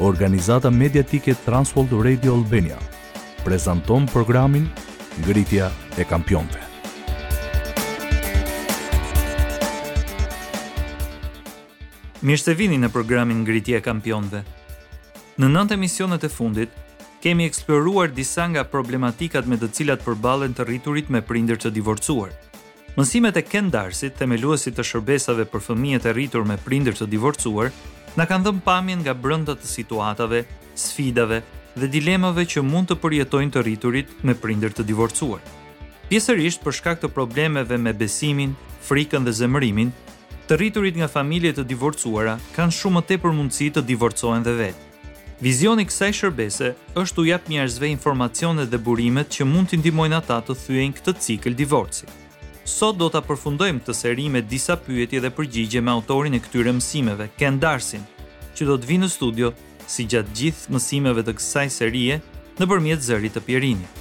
Organizata mediatike Transworld Radio Albania prezanton programin Ngritja e Kampionëve. Mirë se vini në programin Ngritja e Kampionëve. Në nëntë emisionet e fundit kemi eksploruar disa nga problematikat me të cilat përballen të rriturit me prindër të divorcuar. Mësimet e Ken Darsit, themeluesit të shërbesave për fëmijët e rritur me prindër të divorcuar, na kanë dhënë pamjen nga brenda të situatave, sfidave dhe dilemave që mund të përjetojnë të rriturit me prindër të divorcuar. Pjesërisht për shkak të problemeve me besimin, frikën dhe zemërimin, të rriturit nga familje të divorcuara kanë shumë më tepër mundësi të divorcohen dhe vetë. Vizioni i kësaj shërbese është t'u japë njerëzve informacionet dhe burimet që mund t'i ndihmojnë ata të thyejnë këtë cikël divorci. Sot do ta përfundojmë këtë seri me disa pyetje dhe përgjigje me autorin e këtyre mësimeve, Ken Darsin, që do të vijë në studio si gjatë gjithë mësimeve të kësaj serie nëpërmjet zërit të Pjerinit.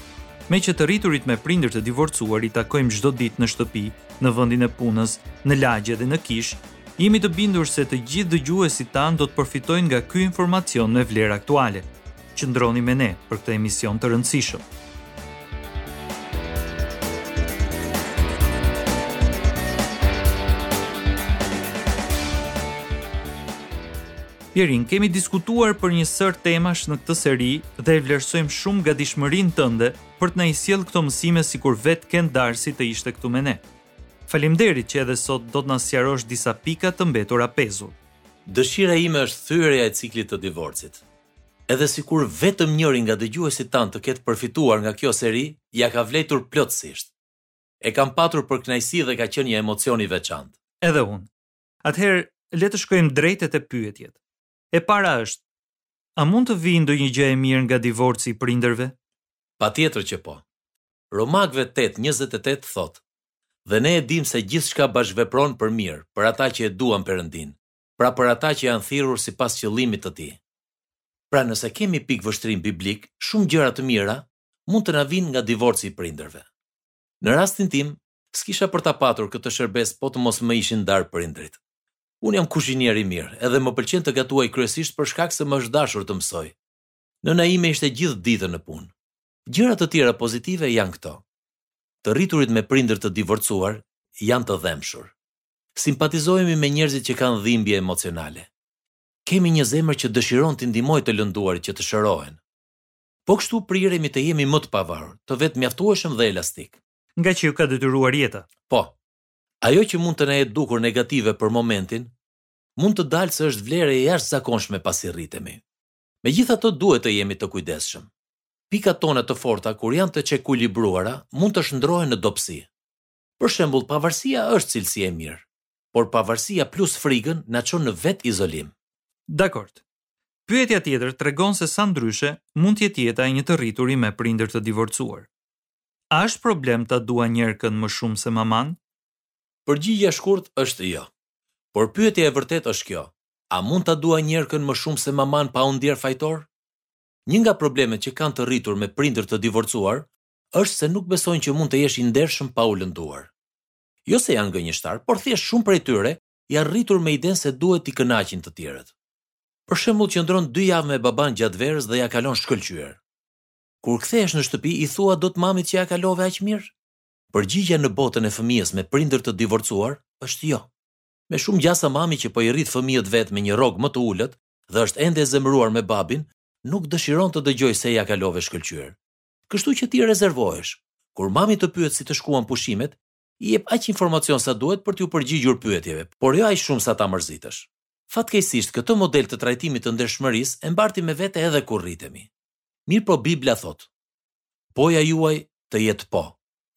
Meqë të rriturit me prindër të divorcuar i takojmë çdo ditë në shtëpi, në vendin e punës, në lagje dhe në kishë, Jemi të bindur se të gjithë dëgjuesit tanë do të përfitojnë nga ky informacion me vlerë aktuale. Qëndroni me ne për këtë emision të rëndësishëm. Pjerin, kemi diskutuar për një sërë temash në këtë seri dhe e vlerësojmë shumë gatishmërinë tënde për të na i sjellë këto mësime sikur vetë Ken Darsi të ishte këtu me ne. Faleminderit që edhe sot do të na sqarosh disa pika të mbetura pezull. Dëshira ime është thyerja e ciklit të divorcit. Edhe sikur vetëm njëri nga dëgjuesit tanë të ketë përfituar nga kjo seri, ia ka vlejtur plotësisht. E kam patur për kënaqësi dhe ka qenë një emocion i veçantë. Edhe unë. Atëherë, le të shkojmë drejt te pyetjet. E para është, A mund të vijë ndonjë gjë e mirë nga divorci i prindërve? Patjetër që po. Romakëve tetë, njëzet e tetë thotë, Dhe ne e dimë se gjithçka bashkëvepron për mirë, për ata që e duan Perëndinë, pra për ata që janë thirrur sipas qëllimit të tij. Pra nëse kemi pikëvështrim biblik, shumë gjëra të mira mund të na vijnë nga divorci i prindërve. Në rastin tim, s'kisha për ta patur këtë shërbesë po të mos më ishin ndarë prindërit. Unë jam kuzhinier i mirë edhe më pëlqen të gatuaj kryesisht për shkak se më është dashur të mësoj. Nëna ime ishte gjithë ditën në punë. Gjëra të tjera pozitive janë këto. Të rriturit me prindër të divorcuar janë të dhembshur. Simpatizohemi me njerëzit që kanë dhimbje emocionale. Kemi një zemër që dëshiron t'i ndihmojë të lënduarit që të shërohen. Po kështu priremi të jemi më të pavarur, të vetëmjaftueshëm dhe elastikë. Ngaqë ju ka detyruar jeta. Po. Ajo që mund të na jetë dukur negative për momentin, mund të dalë se është vlerë e jashtëzakonshme pasi rritemi. Megjithatë duhet të jemi të kujdesshëm. Pikat tona të forta kur janë të çekuilibruara mund të shndërrohen në dobësi. Për shembull, pavarësia është cilësi e mirë, por pavarësia plus frikën na çon në vetizolim. Dakord. Pyetja tjetër tregon se sa ndryshe mund të jetë jeta e një të rrituri me prindër të divorcuar. A është problem ta dua njerkën më shumë se mamanë? Përgjigjja e shkurt është jo. Por pyetja e vërtetë është kjo, a mund ta dua njerkën më shumë se mamanë pa u ndier fajtor? Një nga problemet që kanë të rritur me prindër të divorcuar është se nuk besojnë që mund të jesh i ndershëm pa u lënduar. Jo se janë gënjeshtarë, por thjesht shumë prej tyre janë rritur me idenë se duhet t'i kënaqin të tjerët. Për shembull, qëndron dy javë me babanë gjatë verës dhe ia kalon shkëlqyer. Kur kthehesh në shtëpi, i thua dot mamit që ia kalove aq mirë? Përgjigjja në botën e fëmijës me prindër të divorcuar është jo. Me shumë gjasa mami që po i rrit fëmijët vetë me një rrogë më të ulët dhe është ende e zemëruar me babin, nuk dëshiron të dëgjojë se ia kalove shkëlqyer. Kështu që ti rezervohesh. Kur mami të pyet si të shkuan pushimet, i jep aq informacion sa duhet për t'iu përgjigjur pyetjeve, por jo aq shumë sa ta mërzitësh. Fatkeqësisht, këtë model të trajtimit të ndershmërisë e mbartim me vete edhe kur rritemi. Mirëpo Bibla thotë, Poja juaj të jetë po,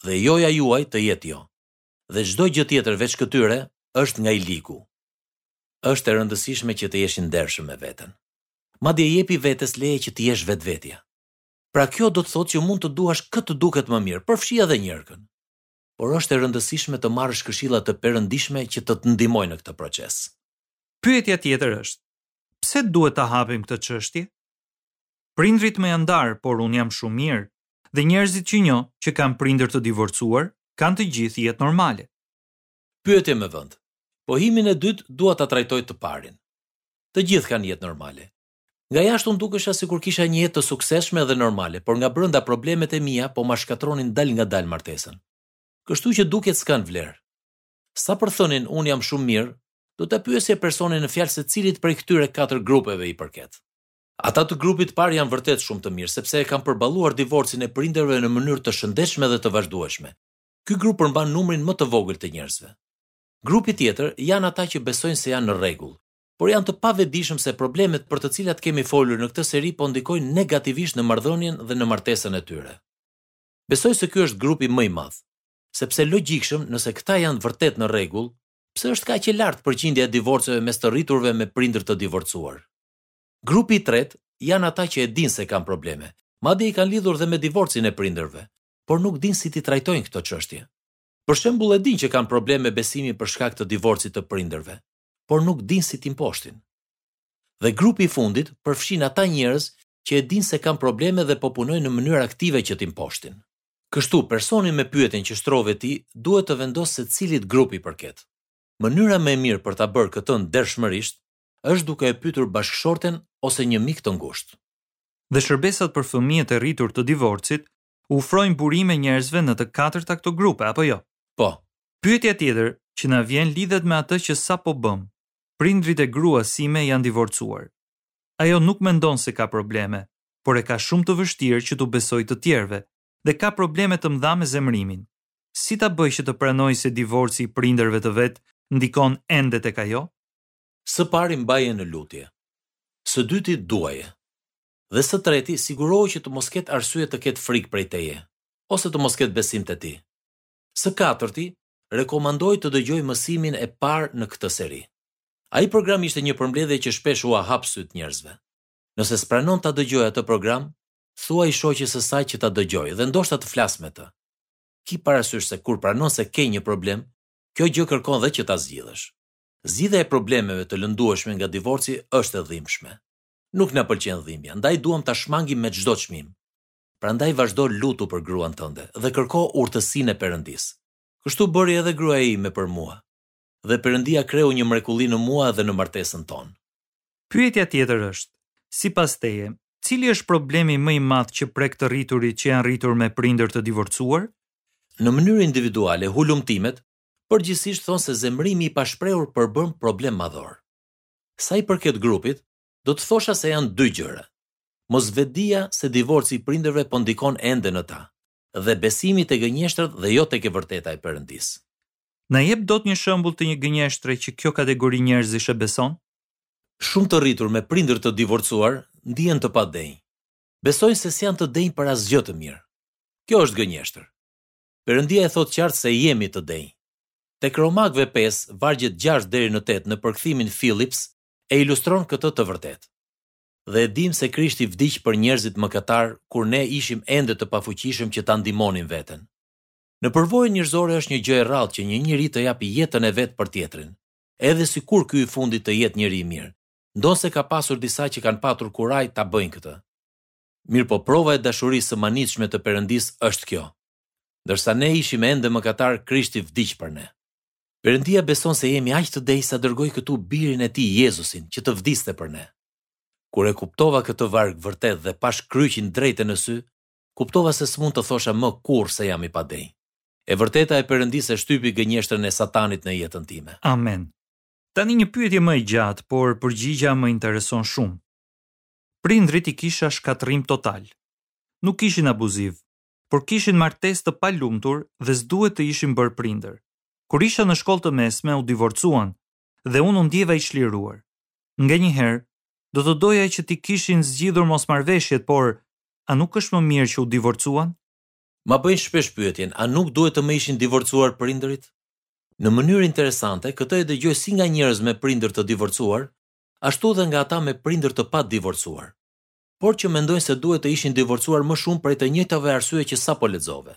dhe joja juaj të jetë jo. Dhe çdo gjë tjetër veç këtyre është nga i ligu. Është e rëndësishme që të jesh i ndershëm me veten. Madje jepi vetes leje që të jesh vetvetja. Pra kjo do të thotë që mund të duash kë të duket më mirë, përfshi edhe njerkën. Por është e rëndësishme të marrësh këshilla të perëndishme që të të ndihmojnë në këtë proces. Pyetja tjetër është, pse duhet ta hapim këtë çështje? Prindërit më janë ndarë, por unë jam shumë mirë dhe njerëzit që njoh që kanë prindër të divorcuar kanë të gjithë jetë normale. Pyetje me vend. Pohimin e dytë dua ta trajtoj të parin. Të gjithë kanë jetë normale. Nga jashtë unë dukesha sikur kisha një jetë të suksesshme dhe normale, por nga brenda problemet e mia po ma shkatërronin dalëngadalë martesën. Kështu që dukjet s'kanë vlerë. Sa për thënien unë jam shumë mirë, do ta pyesja personin në fjalë se cilit prej këtyre katër grupeve i përket. Ata të grupit të parë janë vërtet shumë të mirë, sepse e kanë përballuar divorcin e prindërve në mënyrë të shëndetshme dhe të vazhdueshme. Ky grup përmban numrin më të vogël të njerëzve. Grupi tjetër janë ata që besojnë se janë në rregull, por janë të pavetëdijshëm se problemet për të cilat kemi folur në këtë seri po ndikojnë negativisht në marrëdhënien dhe në martesën e tyre. Besoj se ky është grupi më i madh, sepse logjikshëm nëse këta janë vërtet në rregull, pse është kaq e lartë përqindja e divorceve mes të rriturve me prindër të divorcuar. Grupi i tretë janë ata që e dinë se kanë probleme, madje i kanë lidhur dhe me divorcin e prindërve, por nuk dinë si t'i trajtojnë këto çështje. Për shembull e dinë që kanë problem me besimin për shkak të divorcit të prindërve, por nuk dinë si t'i mposhtin. Dhe grupi i fundit përfshin ata njerëz që e dinë se kanë probleme dhe po punojnë në mënyrë aktive që t'i mposhtin. Kështu, personi me pyetjen që shtrove ti duhet të vendosë se cilit grupi i përket. Mënyra më e mirë për ta bërë këtë ndershmërisht është duke e pyetur bashkëshorten ose një mik të ngushtë. Dhe shërbesat për fëmijët e rritur të divorcit u ofrojnë burime njerëzve në të katërta këto grupe, apo jo? Po. Pyetja tjetër që na vjen lidhet me atë që sapo bëmë. Prindërit e gruas sime janë divorcuar. Ajo nuk mendon se ka probleme, por e ka shumë të vështirë që t'u besojë të tjerëve dhe ka probleme të mëdha me zemërimin. Si ta bëj që të pranojë se divorci i prindërve të vet ndikon ende tek ajo? Së pari mbaje në lutje. Së dyti duaje. Dhe së treti, sigurohu që të mos ketë arsye të ketë frikë prej teje, ose të mos ketë besim te ti. Së katërti, rekomandoj të dëgjojë mësimin e parë në këtë seri. Ai program ishte një përmbledhje që shpesh ua hap sytë njerëzve. Nëse s'pranon ta dëgjojë atë program, thuaji shoqes së saj që ta dëgjojë dhe ndoshta të flasë me të. Ki parasysh se kur pranon se ke një problem, kjo gjë kërkon dhe që ta zgjidhësh. Zgjidhja e problemeve të lëndueshme nga divorci është e dhimbshme. Nuk na pëlqen dhimbja, ndaj duam ta shmangim me çdo çmim. Prandaj vazhdo lutu për gruan tënde dhe kërko urtësinë e Perëndisë. Kështu bëri edhe gruaja ime për mua. Dhe Perëndia kreu një mrekulli në mua dhe në martesën tonë. Pyetja tjetër është, Sipas teje, cili është problemi më i madh që prek të rriturit që janë rritur me prindër të divorcuar? Në mënyrë individuale, hulumtimet, përgjithësisht thonë se zemërimi i pashprehur përbën problem madhor. Sa i përket grupit, do të thosha se janë dy gjëra. Mosvetëdija se divorci i prindërve po ndikon ende në ta, dhe besimi te gënjeshtrat dhe jo tek e vërteta e Perëndisë. Na jep dot një shembull të një gënjeshtre që kjo kategori njerëzish e beson? Shumë të rritur me prindër të divorcuar ndihen të padenjë. Besojnë se s'janë të denjë për asgjë të mirë. Kjo është gënjeshtër. Perëndia e thotë qartë se jemi të denjë. Tek Romakëve pesë, vargjet gjashtë deri në tetë në përkthimin Phillips e ilustron këtë të vërtetë. Dhe e dimë se Krishti vdiq për njerëzit mëkatarë kur ne ishim ende të pafuqishëm që ta ndihmonim veten. Në përvojën njerëzore është një gjë e rrallë që një njeri të japë jetën e vet për tjetrin, edhe sikur ky i fundit të jetë njeri i mirë, ndonëse ka pasur disa që kanë patur kurajë ta bëjnë këtë. Mirëpo prova e dashurisë së mahnitshme të Perëndisë është kjo. Ndërsa ne ishim ende mëkatarë, Krishti vdiq për ne. Perëndia beson se jemi aq të denjë sa dërgoi këtu Birin e tij Jezusin që të vdiste për ne. Kur e kuptova këtë varg vërtet dhe pashë kryqin drejt në sy, kuptova se s'mund të thosha më kurrë se jam i padenjë. E vërteta e Perëndisë e shtypi gënjeshtrën e Satanit në jetën time. Amen. Tani një pyetje më e gjatë, por përgjigjja më intereson shumë. Prindërit i kisha shkatërrim total. Nuk ishin abuzivë, por kishin martesë të palumtur dhe s'duhet të ishin bërë prindër. Kur isha në shkollë të mesme u divorcuan dhe unë u ndjeva i çliruar. Nganjëherë do të doja që t'i kishin zgjidhur mosmarrëveshjet, por a nuk është më mirë që u divorcuan? Ma bëjnë shpesh pyetjen, a nuk duhet të më ishin divorcuar prindërit? Në mënyrë interesante, këtë e dëgjoj si nga njerëz me prindër të divorcuar, ashtu dhe nga ata me prindër të padivorcuar, por që mendojnë se duhet të ishin divorcuar më shumë prej të njëjtave arsye që sapo lexove.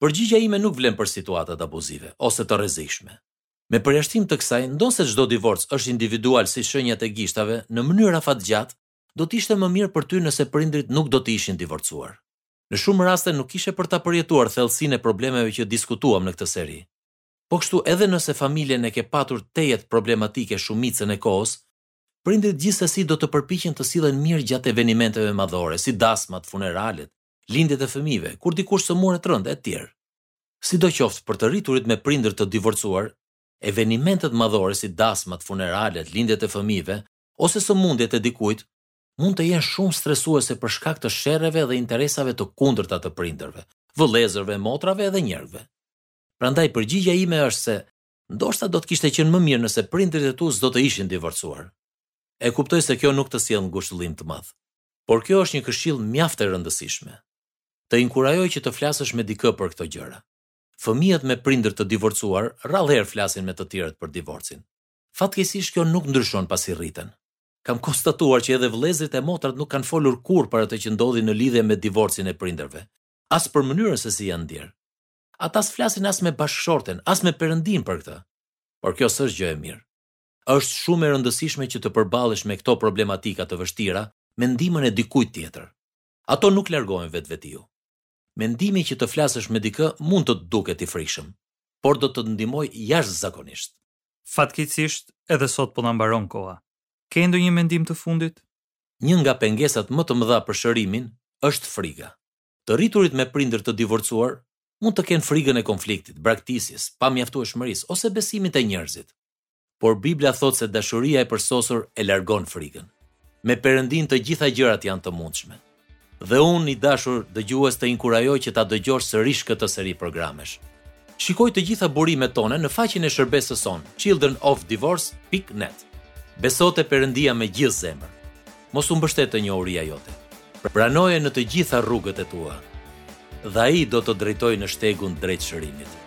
Përgjigjja ime nuk vlen për situatat abuzive ose të rrezikshme. Me përjashtim të kësaj, ndonëse çdo divorc është individual si shenjat e gishtave, në mënyrë afatgjatë, do të ishte më mirë për ty nëse prindërit nuk do të ishin divorcuar. Në shumë raste nuk kishe për ta përjetuar thellësinë e problemeve që diskutuam në këtë seri. Po kështu edhe nëse familjen e ke patur tejet problematike shumicën e kohës, prindërit gjithsesi do të përpiqen të sillen mirë gjatë evenimenteve madhore si dasmat, funeralet, lindjet e fëmijëve, kur dikush sëmuret rëndë, etj. Sidoqoftë, për të rriturit me prindër të divorcuar, evenimentet madhore si dasmat, funeralet, lindjet e fëmijëve, ose sëmundjet e dikujt, mund të jenë shumë stresuese për shkak të sherreve dhe interesave të kundërta të prindërve, vëllezërve, motrave dhe njerkëve. Prandaj përgjigjja ime është se ndoshta do të kishte qenë më mirë nëse prindërit e tu s'do të ishin divorcuar. E kuptoj se kjo nuk të sjell ngushëllim të madh. Por kjo është një këshillë mjaft e rëndësishme. Të inkurajoj që të flasësh me dikë për këto gjëra. Fëmijët me prindër të divorcuar rrallëherë flasin me të tjerët për divorcin. Fatkeqësisht kjo nuk ndryshon pasi rriten. Kam konstatuar që edhe vëllezërit e motrat nuk kanë folur kurrë për atë që ndodhi në lidhje me divorcin e prindërve, as për mënyrën se si janë ndier. Ata s'flasin as me bashkëshorten, as me Perëndinë për këtë. Por kjo s'është gjë e mirë. Është shumë e rëndësishme që të përballesh me këto problematika të vështira me ndihmën e dikujt tjetër. Ato nuk largohen vetvetiu. Mendimi që të flasësh me dikë mund të të duket i frikshëm, por do të të ndihmojë jashtëzakonisht. Fatkeqësisht, edhe sot po na mbaron koha. Ke ndonjë mendim të fundit? Një nga pengesat më të mëdha për shërimin është frika. Të rriturit me prindër të divorcuar mund të kenë frikën e konfliktit, braktisjes, pamjaftueshmërisë ose besimit te njerëzit. Por Bibla thotë se dashuria e përsosur e largon frikën. Me Perëndinë të gjitha gjërat janë të mundshme. Dhe unë, i dashur dëgjues, të inkurajoj që ta dëgjosh sërish këtë seri programesh. Shikoji të gjitha burimet tona në faqen e shërbesës sonë, childrenofdivorce.net. Beso te Perëndia me gjithë zemër. Mos u mbështet te njohuria jote. Pranoje në të gjitha rrugët e tua dhe Ai do të drejtojë në shtegun drejt shërimit.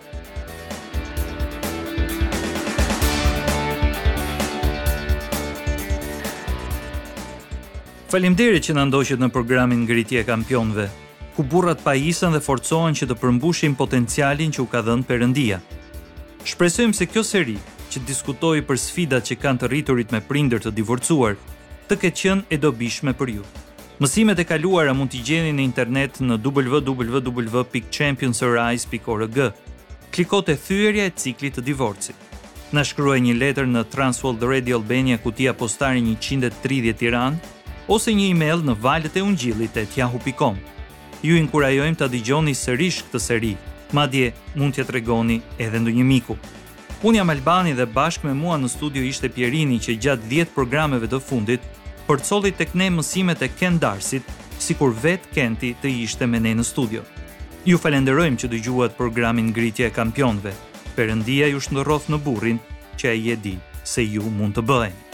Faleminderit që na ndoqët në programin Ngritja e Kampionëve. ku burrat pajisen dhe forcohen që të përmbushin potencialin që u ka dhënë Perëndia. Shpresojmë se kjo seri, që diskutoi për sfidat që kanë të rriturit me prindër të divorcuar, të ketë qenë e dobishme për ju. Mësimet e kaluara mund t'i gjeni në internet në www.championsarise.org. Kliko te thyerja e ciklit të divorcit. Na shkruaj një letër në Transworld Radio Albania kutia postare 130 Tiranë ose një email në valët e ungjillit e tjahu.com. Ju inkurajojmë ta dëgjoni sërish këtë seri, madje mund t'ia tregoni edhe ndonjë miku. Unë jam Albani dhe bashkë me mua në studio ishte Pjerini që gjatë 10 programeve të fundit përcolli tek ne mësimet e Kent Darsit, sikur vetë Kenti të ishte me ne në studio. Ju falënderojmë që dëgjuat programin Ngritja e Kampionëve. Perëndia ju shndërroftë në burrin që ai e di se ju mund të bëheni.